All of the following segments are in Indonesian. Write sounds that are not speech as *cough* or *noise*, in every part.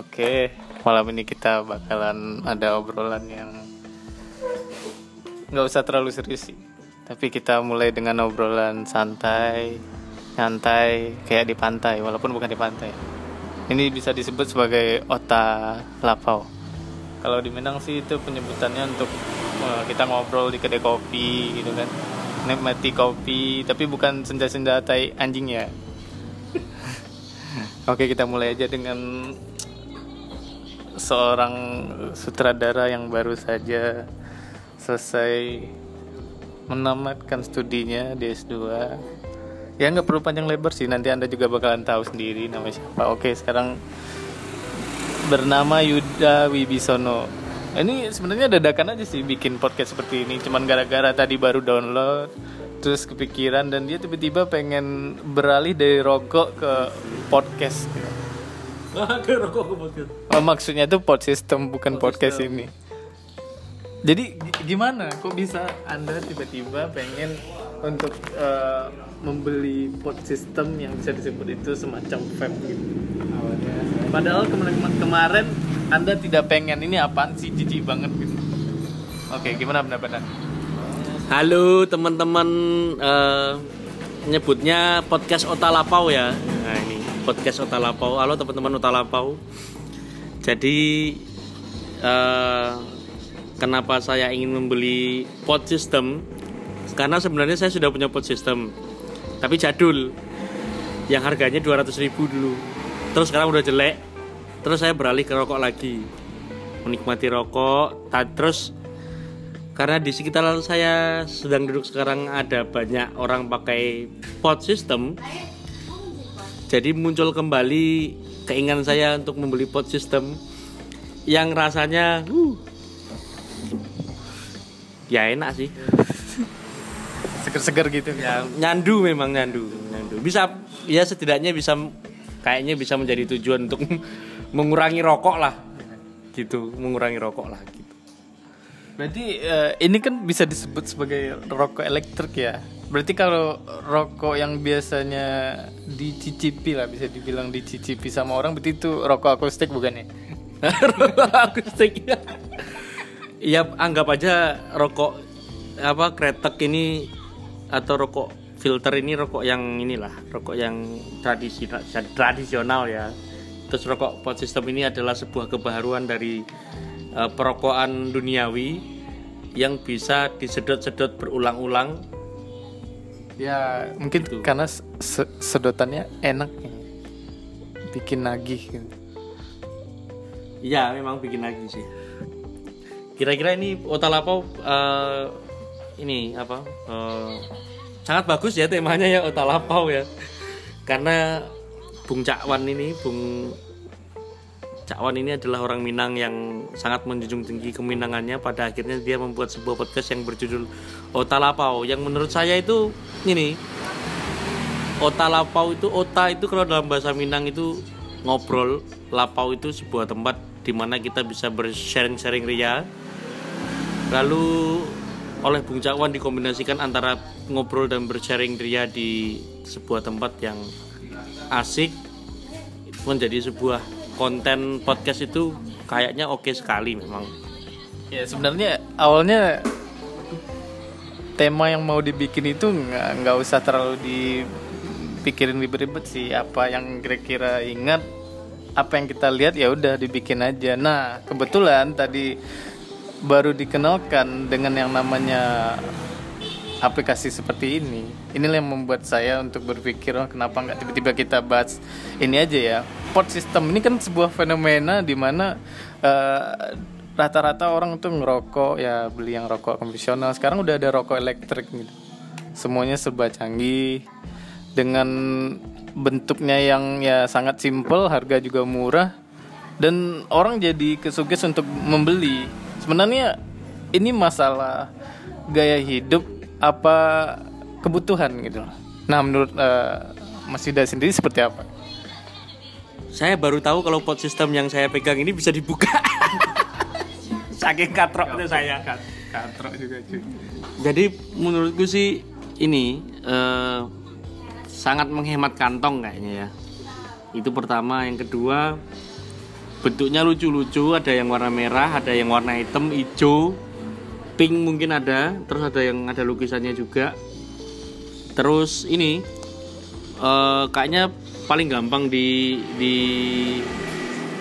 Oke, malam ini kita bakalan ada obrolan yang nggak usah terlalu serius sih. Tapi kita mulai dengan obrolan santai, nyantai, kayak di pantai, walaupun bukan di pantai. Ini bisa disebut sebagai ota lapau. Kalau di Minang sih itu penyebutannya untuk eh, kita ngobrol di kedai kopi gitu kan. Nikmati kopi, tapi bukan senja-senja tai anjing ya. *laughs* Oke, kita mulai aja dengan seorang sutradara yang baru saja selesai menamatkan studinya di S2 ya nggak perlu panjang lebar sih. Nanti anda juga bakalan tahu sendiri namanya siapa. Oke sekarang bernama Yuda Wibisono. Ini sebenarnya dadakan aja sih bikin podcast seperti ini. Cuman gara-gara tadi baru download terus kepikiran dan dia tiba-tiba pengen beralih dari rokok ke podcast gitu. Ke rokok ke podcast. Oh, maksudnya itu pod system bukan podcast ini. Jadi gi- gimana? Kok bisa Anda tiba-tiba pengen untuk eh, membeli pod system yang bisa disebut itu semacam vape gitu? Padahal kemarin, kemarin Anda tidak pengen ini apaan sih jijik banget gitu. Oke, gimana pendapat Anda? Halo teman-teman eh, nyebutnya podcast Otalapau ya. Podcast Otalapau. Halo teman-teman Otalapau. Jadi eh, kenapa saya ingin membeli pod system? Karena sebenarnya saya sudah punya pod system, tapi jadul, yang harganya 200.000 ribu dulu. Terus sekarang udah jelek. Terus saya beralih ke rokok lagi, menikmati rokok. Terus karena di sekitar saya sedang duduk sekarang ada banyak orang pakai pod system jadi muncul kembali keinginan saya untuk membeli pod system yang rasanya uh, ya enak sih Seger-seger gitu ya. nyandu memang nyandu nyandu bisa ya setidaknya bisa kayaknya bisa menjadi tujuan untuk *laughs* mengurangi rokok lah gitu mengurangi rokok lah gitu Berarti eh, ini kan bisa disebut sebagai rokok elektrik ya. Berarti kalau rokok yang biasanya dicicipi lah bisa dibilang dicicipi sama orang berarti itu rokok akustik bukan ya? *laughs* akustik ya. Ya anggap aja rokok apa kretek ini atau rokok filter ini rokok yang inilah rokok yang tradisional tradisional ya. Terus rokok pot system ini adalah sebuah kebaharuan dari eh, perokokan duniawi yang bisa disedot-sedot berulang-ulang. Ya mungkin Gitu. karena se- se- sedotannya enak ya. bikin nagih gitu. Iya, memang bikin lagi sih. Kira-kira ini Otalapau eh, ini apa? eh, sangat bagus ya temanya ya Otalapau ya. Karena Bung Cakwan ini, Bung Cakwan ini adalah orang Minang yang sangat menjunjung tinggi keminangannya. Pada akhirnya dia membuat sebuah podcast yang berjudul Otalapau yang menurut saya itu ini Otalapau itu ota itu kalau dalam bahasa Minang itu ngobrol, lapau itu sebuah tempat di mana kita bisa bersharing-sharing ria. Lalu oleh Bung Cakwan dikombinasikan antara ngobrol dan bersharing ria di sebuah tempat yang asik menjadi sebuah konten podcast itu kayaknya oke sekali memang. Ya sebenarnya awalnya tema yang mau dibikin itu nggak nggak usah terlalu dipikirin ribet-ribet sih apa yang kira-kira ingat apa yang kita lihat ya udah dibikin aja. Nah kebetulan tadi baru dikenalkan dengan yang namanya aplikasi seperti ini. Inilah yang membuat saya untuk berpikir oh, kenapa nggak tiba-tiba kita bahas ini aja ya. Pod system ini kan sebuah fenomena di mana eh, rata-rata orang tuh ngerokok ya beli yang rokok konvensional. Sekarang udah ada rokok elektrik gitu. Semuanya serba canggih dengan bentuknya yang ya sangat simple, harga juga murah dan orang jadi kesuges untuk membeli. Sebenarnya ini masalah gaya hidup apa kebutuhan gitu loh. Nah, menurut eh, Mas Yuda sendiri seperti apa? Saya baru tahu kalau pot system yang saya pegang ini bisa dibuka. *laughs* Saking katroknya saya. Katrok juga cuy. Jadi menurutku sih ini eh, sangat menghemat kantong kayaknya ya. Itu pertama, yang kedua bentuknya lucu-lucu ada yang warna merah ada yang warna hitam hijau pink mungkin ada terus ada yang ada lukisannya juga. Terus ini eh, kayaknya paling gampang di di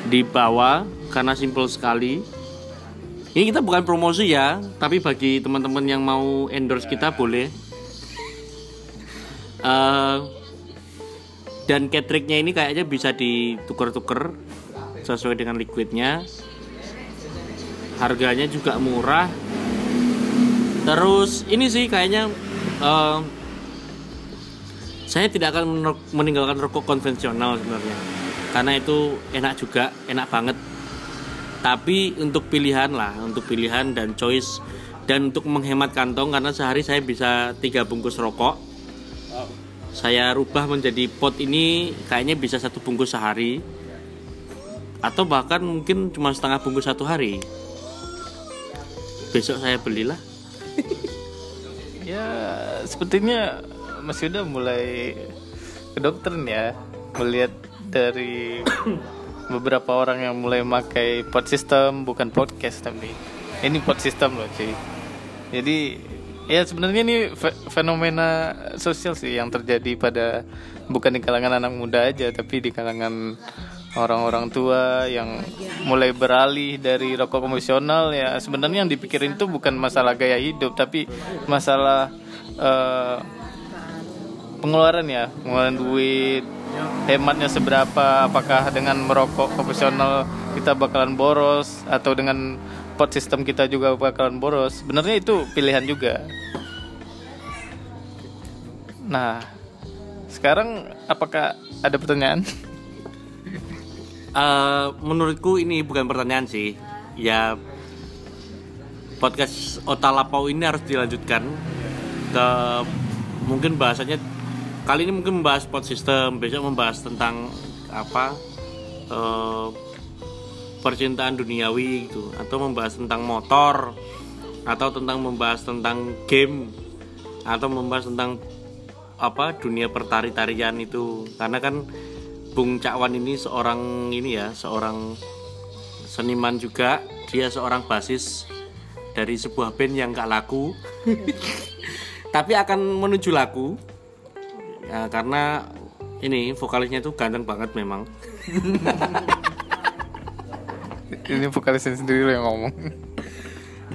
dibawa karena simple sekali. Ini kita bukan promosi ya tapi bagi teman-teman yang mau endorse kita boleh. Eh, dan catriknya ini kayaknya bisa ditukar-tukar sesuai dengan liquidnya. Harganya juga murah terus ini sih kayaknya eh, saya tidak akan meninggalkan rokok konvensional sebenarnya. Karena itu enak juga enak banget. Tapi untuk pilihan lah untuk pilihan dan choice. Dan untuk menghemat kantong karena sehari saya bisa tiga bungkus rokok. Saya rubah menjadi pot ini kayaknya bisa satu bungkus sehari. Atau bahkan mungkin cuma setengah bungkus satu hari. Besok saya belilah Ya, sepertinya Mas Yuda mulai ke dokter nih ya, melihat dari beberapa orang yang mulai pakai pot system bukan podcast tapi ini pot system loh cuy. Jadi ya sebenarnya ini fe- fenomena sosial sih yang terjadi pada bukan di kalangan anak muda aja tapi di kalangan orang-orang tua yang mulai beralih dari rokok konvensional ya sebenarnya yang dipikirin itu bukan masalah gaya hidup tapi masalah eh, pengeluaran ya pengeluaran duit hematnya seberapa apakah dengan merokok konvensional kita bakalan boros atau dengan pot sistem kita juga bakalan boros sebenarnya itu pilihan juga. Nah sekarang apakah ada pertanyaan Eh, menurutku ini bukan pertanyaan sih. Ya podcast Otalapau ini harus dilanjutkan. Ke mungkin bahasanya kali ini mungkin membahas pot system besok membahas tentang apa eh, percintaan duniawi gitu. Atau membahas tentang motor atau tentang membahas tentang game atau membahas tentang apa dunia pertari-tarian itu. Karena kan Bung Cakwan ini seorang ini ya seorang seniman juga. Dia seorang basis dari sebuah band yang gak laku. *laughs* Tapi akan menuju laku. Ya, karena ini vokalisnya itu ganteng banget memang. *laughs* Ini vokalisnya sendiri loh yang ngomong.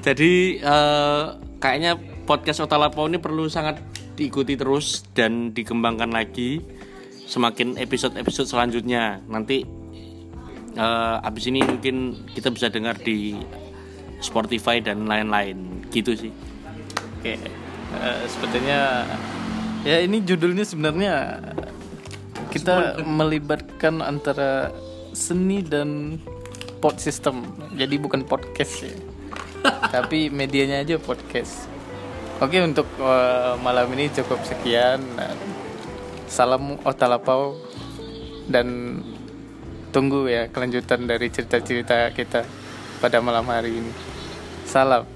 Jadi eh, kayaknya podcast Otalapo ini perlu sangat diikuti terus dan dikembangkan lagi semakin episode-episode selanjutnya nanti eh, abis ini mungkin kita bisa dengar di Spotify dan lain-lain gitu sih Oke, eh, sepertinya ya ini judulnya sebenarnya kita melibatkan antara seni dan pod system. Jadi bukan podcast ya. *laughs* Tapi medianya aja podcast. Oke, untuk eh, malam ini cukup sekian. Salam Otalapau dan tunggu ya kelanjutan dari cerita-cerita kita pada malam hari ini. Salam.